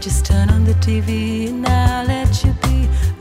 just turn on the TV and I'll let you be.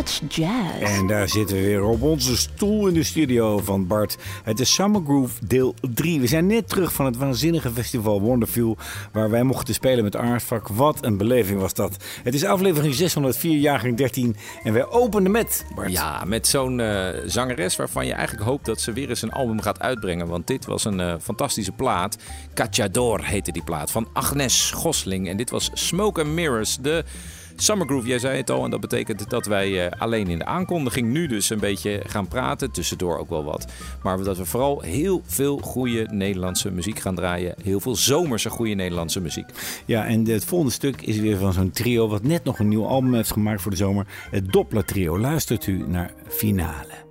Dutch jazz. En daar zitten we weer op onze stoel in de studio van Bart. Het is Summer Groove deel 3. We zijn net terug van het waanzinnige festival Wonderful... waar wij mochten spelen met Aardvak. Wat een beleving was dat. Het is aflevering 604, jaargang 13. En wij openen met, Bart. Ja, met zo'n eh, zangeres waarvan je eigenlijk hoopt dat ze weer eens een album gaat uitbrengen. Want dit was een eh, fantastische plaat. Cachador heette die plaat van Agnes Gosling. En dit was Smoke and Mirrors, de Summer Groove. Jij zei het al en dat betekent dat wij eh, alleen in de aankondiging nu dus een beetje gaan praten. Tussendoor ook wel wat. Maar dat we vooral heel veel goede Nederlandse muziek gaan draaien. Heel veel zomerse goede Nederlandse muziek. Ja, en het volgende stuk is weer van zo'n trio... wat net nog een nieuw album heeft gemaakt voor de zomer. Het Doppler Trio. Luistert u naar Finale.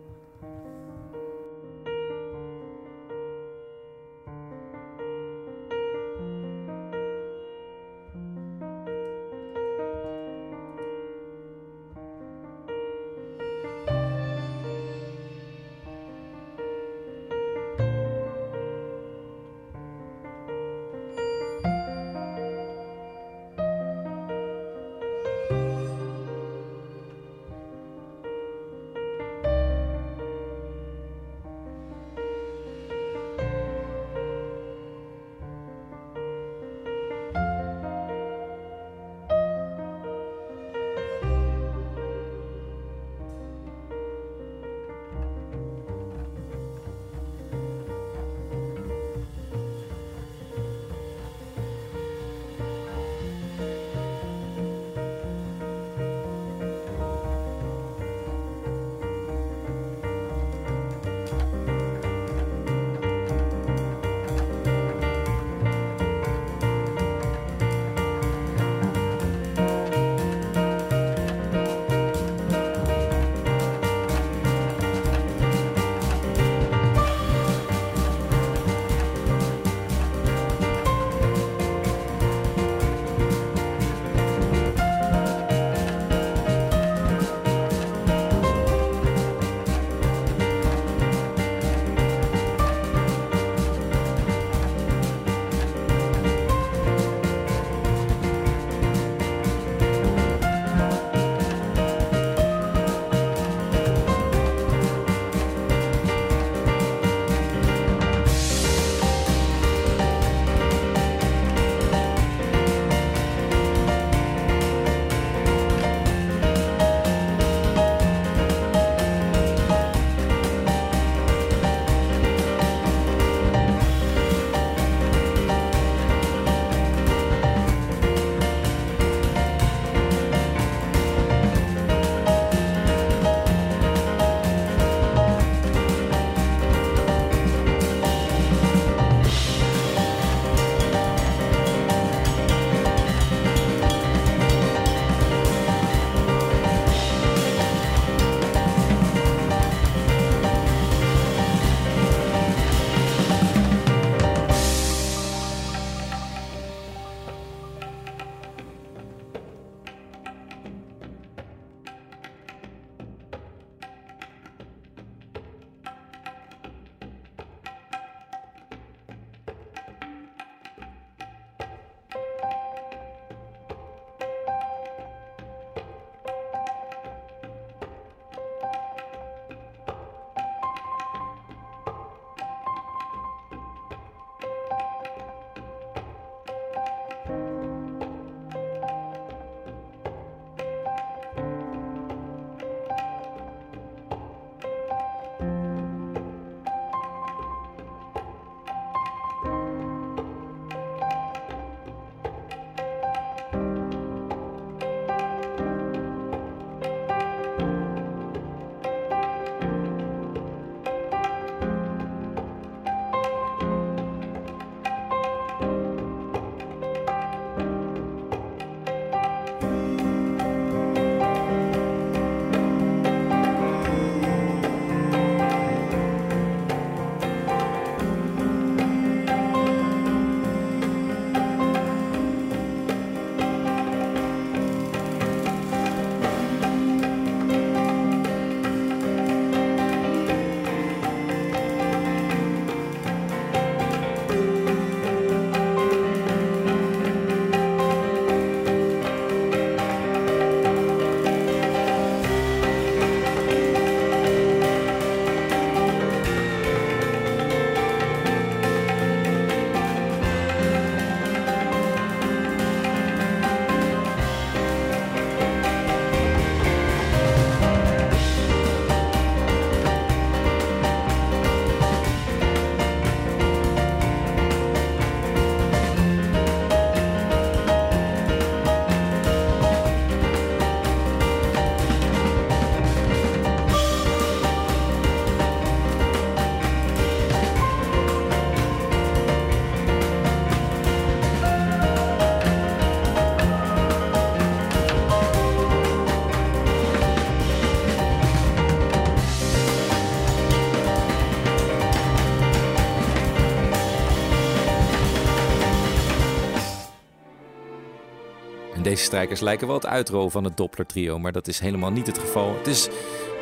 Strijkers lijken wel het uitro van het Doppler trio, maar dat is helemaal niet het geval. Het is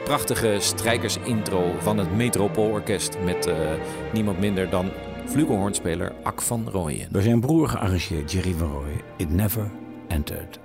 prachtige strijkersintro van het Metropoolorkest met eh, niemand minder dan flugelhornspeler Ak van Rooyen. Door zijn broer gearrangeerd, Jerry van Rooyen. It never entered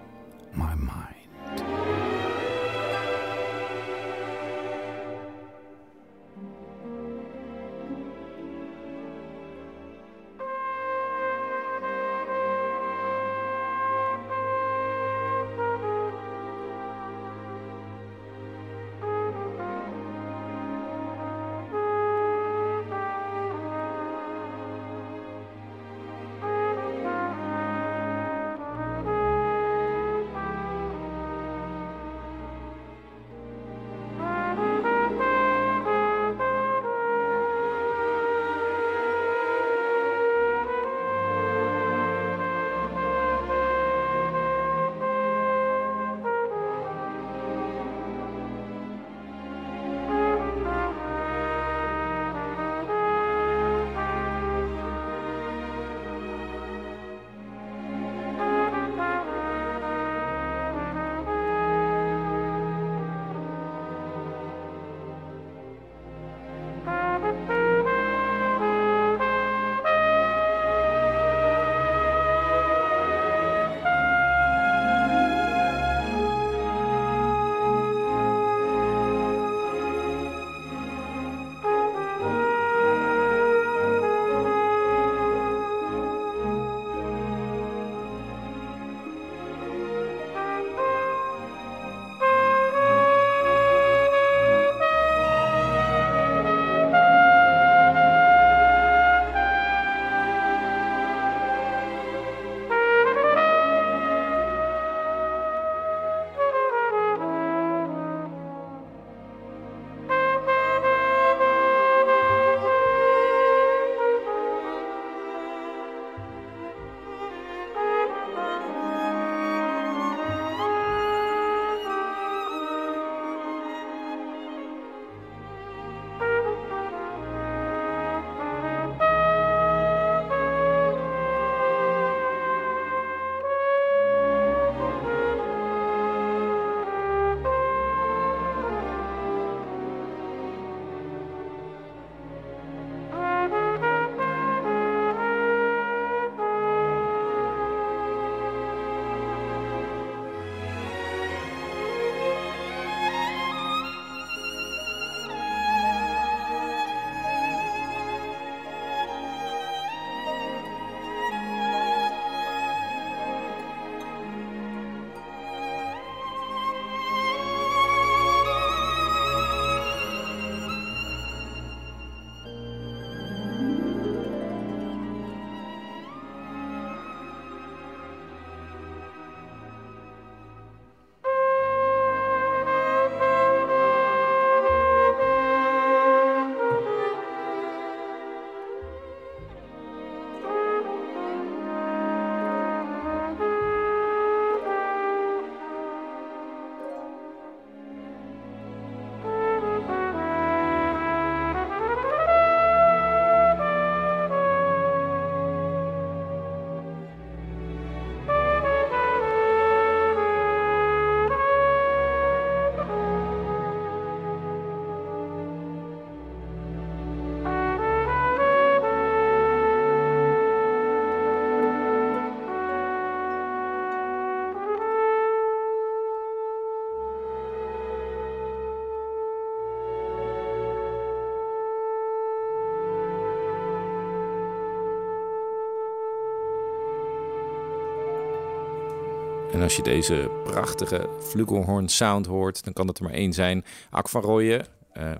Als je deze prachtige flugelhorn sound hoort, dan kan het er maar één zijn. Ak van Rooyen. eh,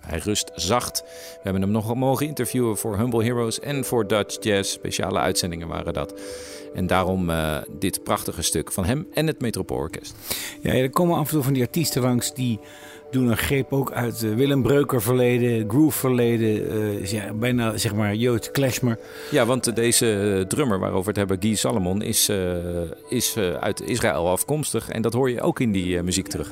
hij rust zacht. We hebben hem nog mogen interviewen voor Humble Heroes en voor Dutch Jazz. Speciale uitzendingen waren dat. En daarom eh, dit prachtige stuk van hem en het Metropoolorkest. Ja, er komen af en toe van die artiesten langs die doen een greep ook uit uh, Willem Breuker verleden, Groove verleden. Uh, ja, bijna zeg maar Joost Klesmer. Ja, want deze drummer waarover we het hebben, Guy Salomon, is, uh, is uit Israël afkomstig. En dat hoor je ook in die muziek terug.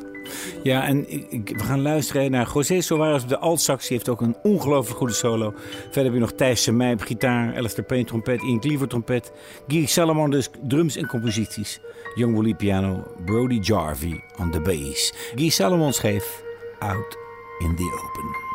Ja, en ik, we gaan luisteren naar José Soares op de altsax. Die heeft ook een ongelooflijk goede solo. Verder heb je nog Thijs Semij op gitaar, Alistair Payne trompet, Ian Cleaver trompet. Guy Salomon dus drums en composities. Young Wooly piano, Brody Jarvie on the bass. Guy Salomon schreef Out in the Open.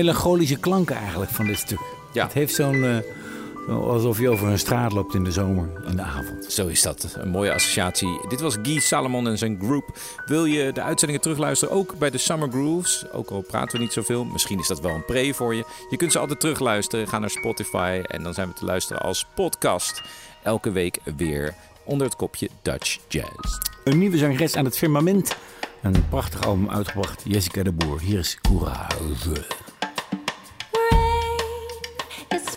Melancholische klanken eigenlijk van dit stuk. Ja. Het heeft zo'n... eh, alsof je over een straat loopt in de zomer, in de avond. Zo is dat. Een mooie associatie. Dit was Guy Salomon en zijn group. Wil je de uitzendingen terugluisteren? Ook bij de Summer Grooves. Ook al praten we niet zoveel. Misschien is dat wel een pre voor je. Je kunt ze altijd terugluisteren. Ga naar Spotify en dan zijn we te luisteren als podcast. Elke week weer onder het kopje Dutch Jazz. Een nieuwe zangeres aan het firmament. Een prachtig album uitgebracht. Jessica de Boer. Hier is Courage.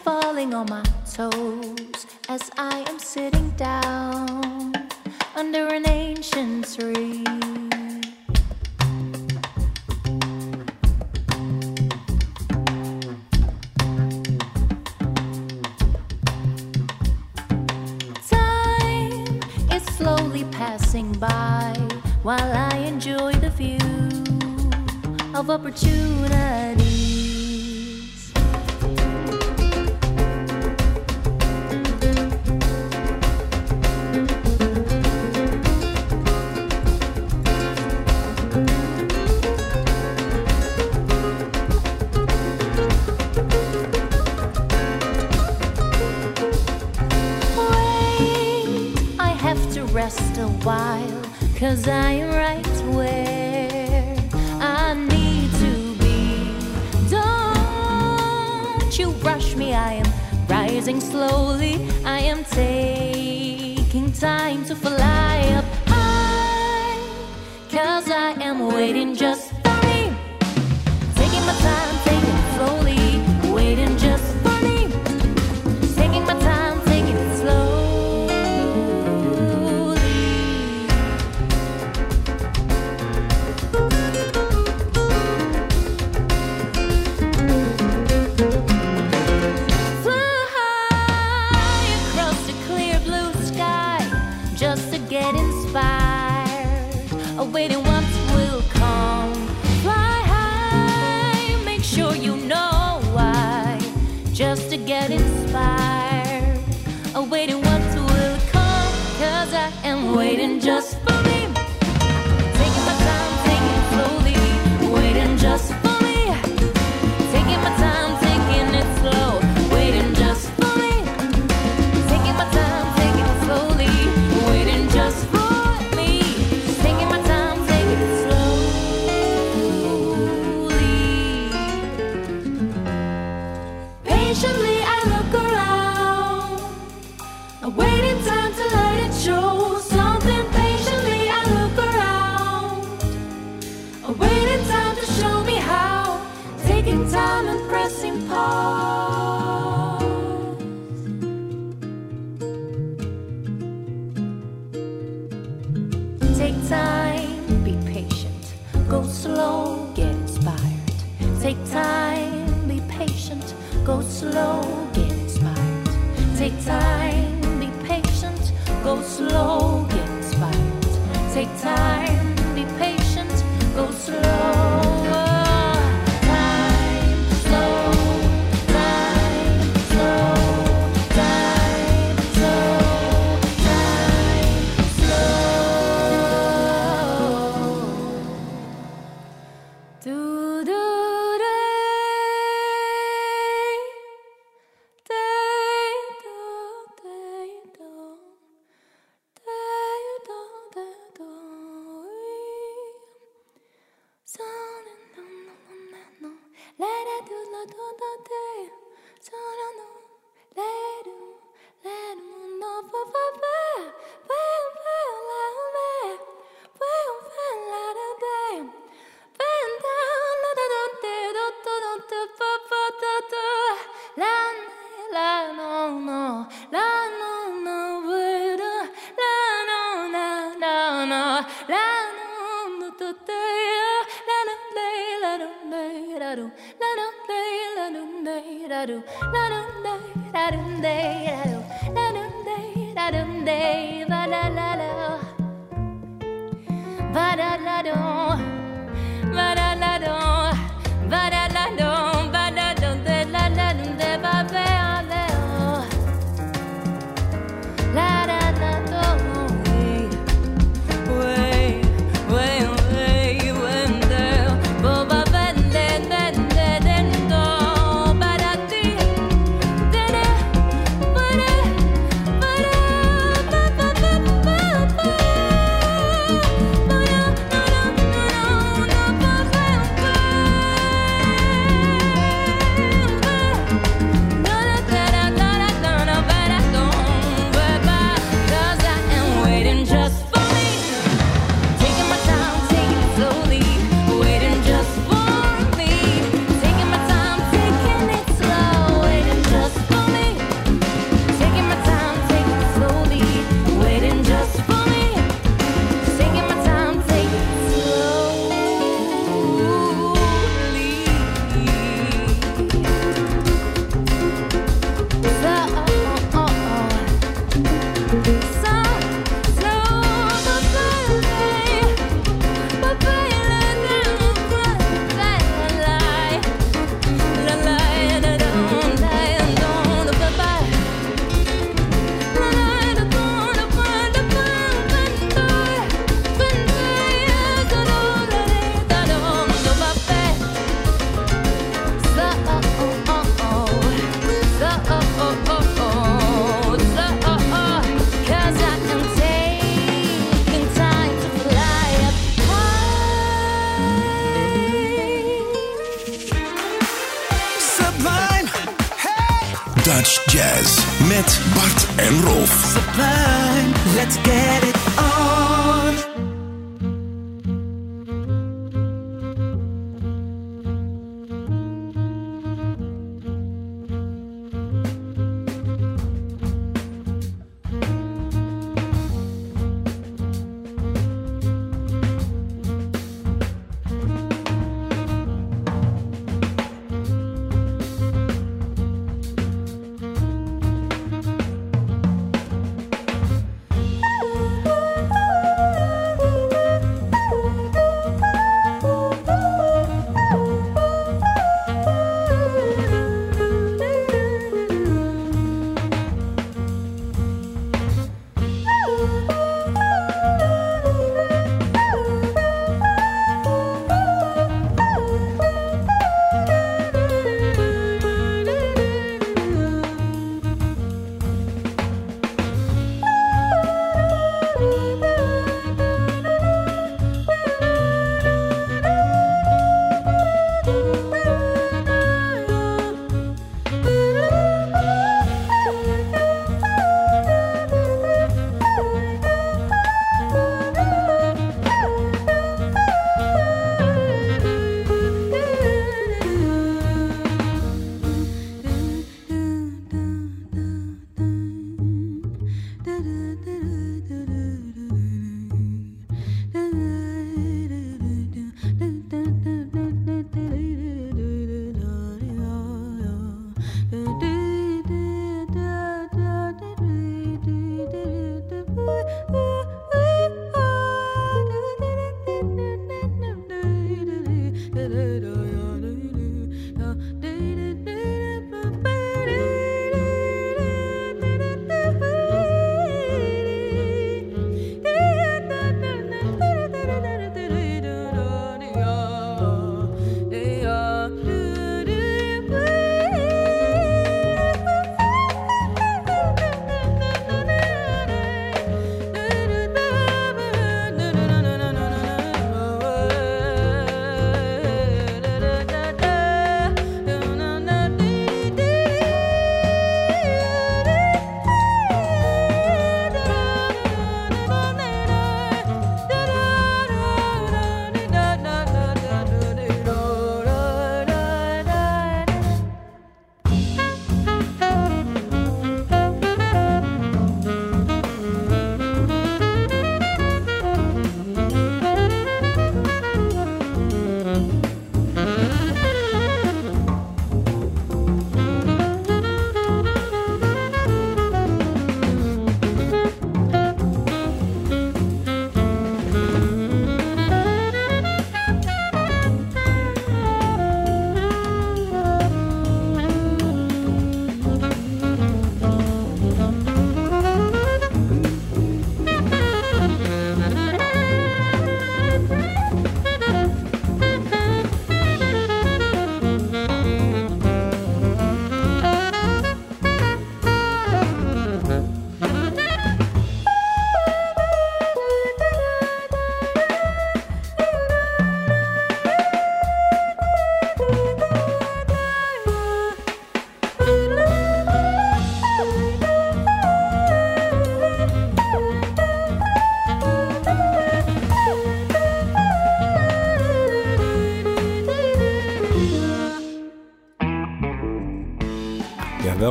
Falling on my toes as I am sitting down under an ancient tree. Time is slowly passing by while I enjoy the view of opportunities. Rest a while, cause I am right where I need to be. Don't you rush me, I am rising slowly, I am taking time to fly up high, cause I am waiting just for me. Taking my time, Take time, be patient. Go slow, get inspired. Take time, be patient. Go slow, get inspired. Take time, be patient. Go slow, get inspired. Take time, be patient. Go slow. Dutch Jazz met Bart en Rolf. Sublime, let's get it on. Ooh,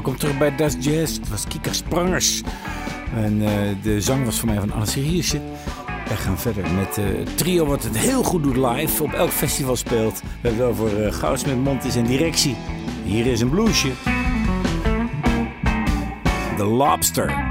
welkom terug bij Das Jazz. Het was Kika Sprangers. En eh, de zang was voor mij van Anne Siriusje. Wij gaan verder met eh, het trio wat het heel goed doet live. Op elk festival speelt. We hebben het over uh, Goudsmit, Montis en Directie. Hier is een bluesje. The Lobster.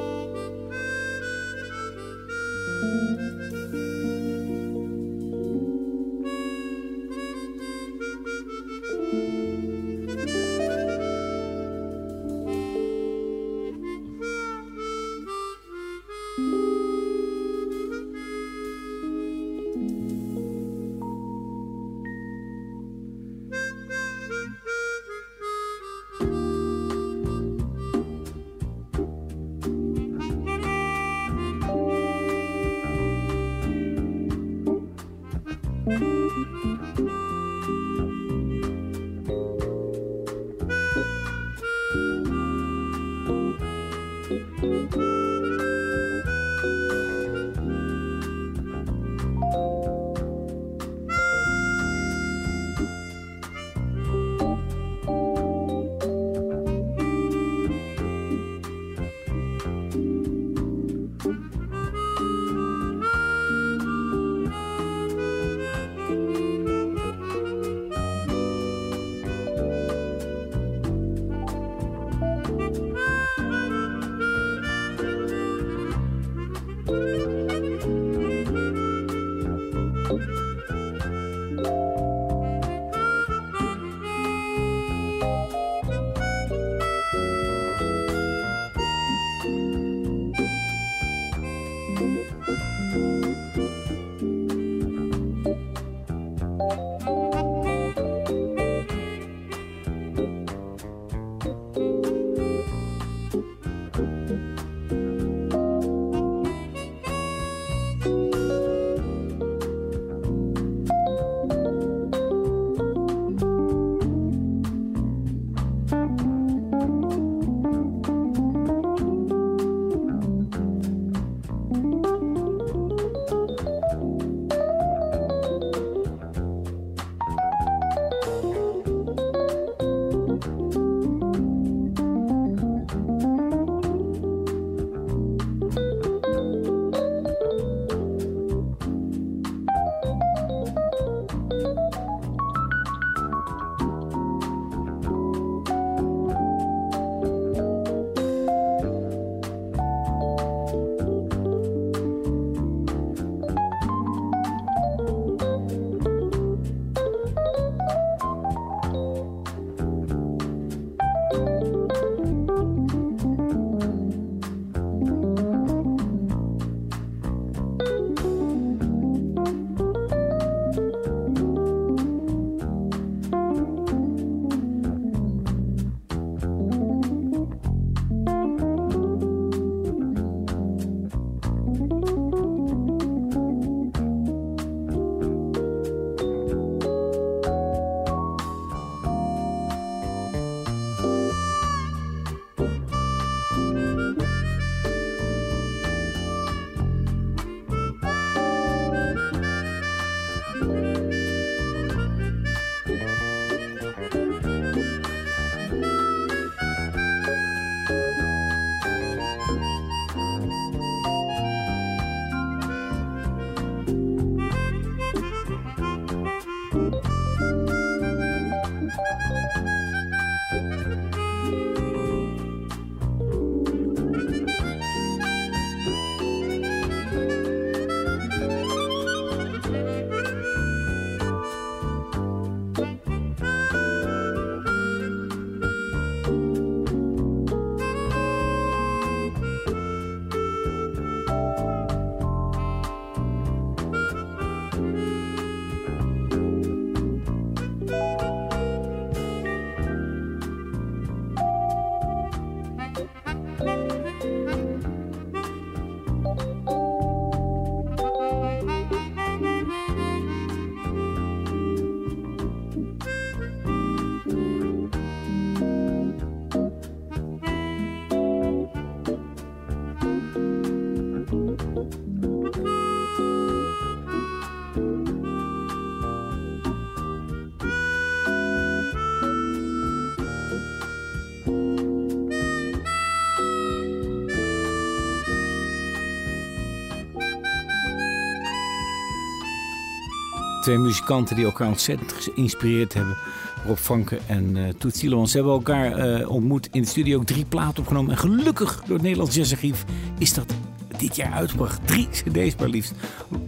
Twee muzikanten die elkaar ontzettend geïnspireerd hebben. Rob Franke en uh, Toet. Ze hebben elkaar eh, ontmoet in de studio. Ook drie platen opgenomen. En gelukkig door het Nederlands Jazzarchief is dat dit jaar uitgebracht. Drie cd's maar liefst.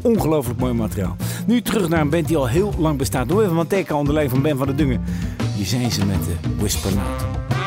Ongelooflijk mooi materiaal. Nu terug naar een band die al heel lang bestaat. Doe even een teken aan de van Ben van der Dungen. Hier zijn ze met de Whisper Night.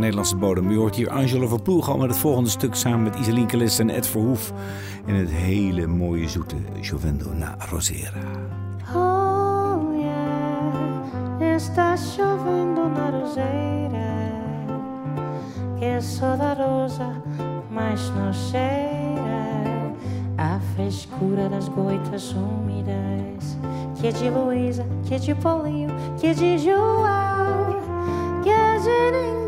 Nederlandse bodem. U hoort hier Angelo Verploeg al met het volgende stuk samen met Iselien Kalis en Ed Verhoef. In het hele mooie zoete Jovendo na Rosera. Oh yeah, está chovendo na roseira Que só da rosa, mas não A frescura das goitas úmidas Que é de Luísa, que é de que de João Que é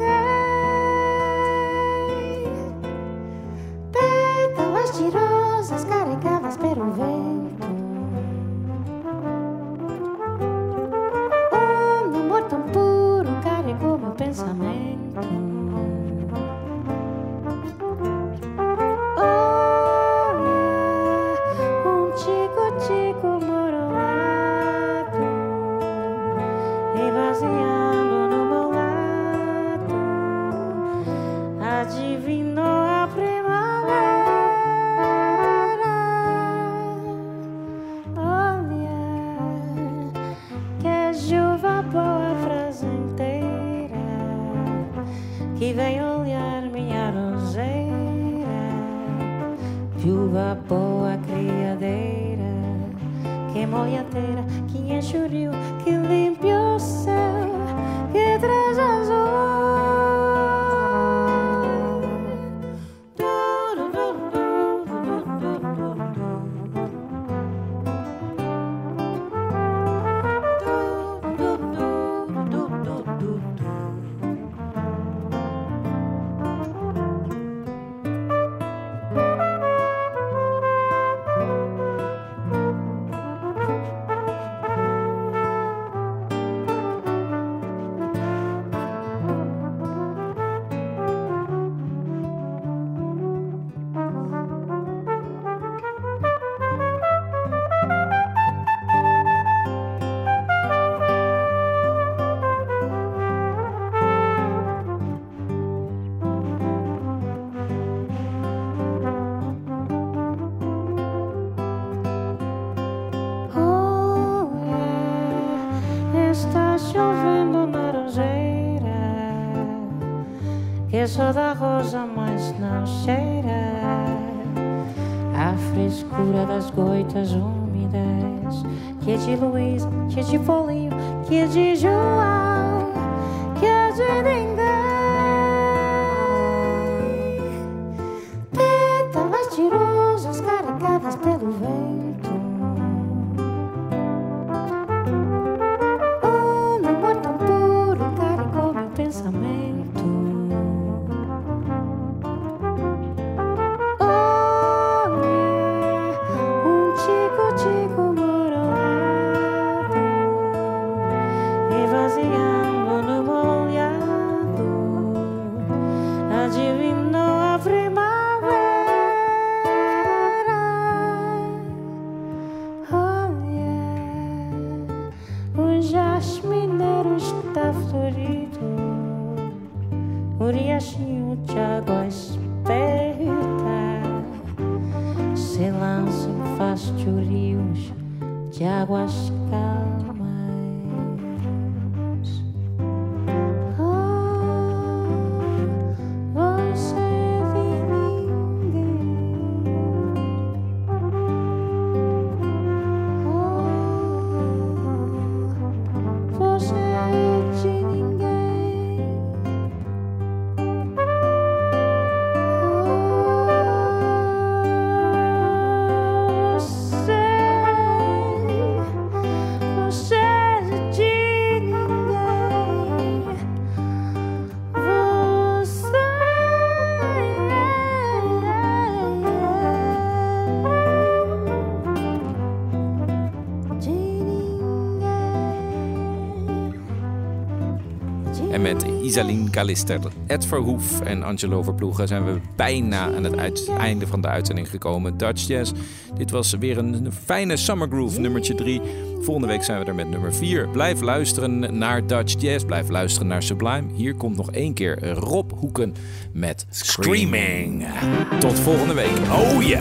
Isaline Kalister, Ed Verhoef en Angelo Verploegen zijn we bijna aan het einde van de uitzending gekomen. Dutch Jazz. Dit was weer een fijne Summer Groove, nummertje 3. Volgende week zijn we er met nummer 4. Blijf luisteren naar Dutch Jazz. Blijf luisteren naar Sublime. Hier komt nog één keer Rob Hoeken met Screaming. Tot volgende week. Oh ja.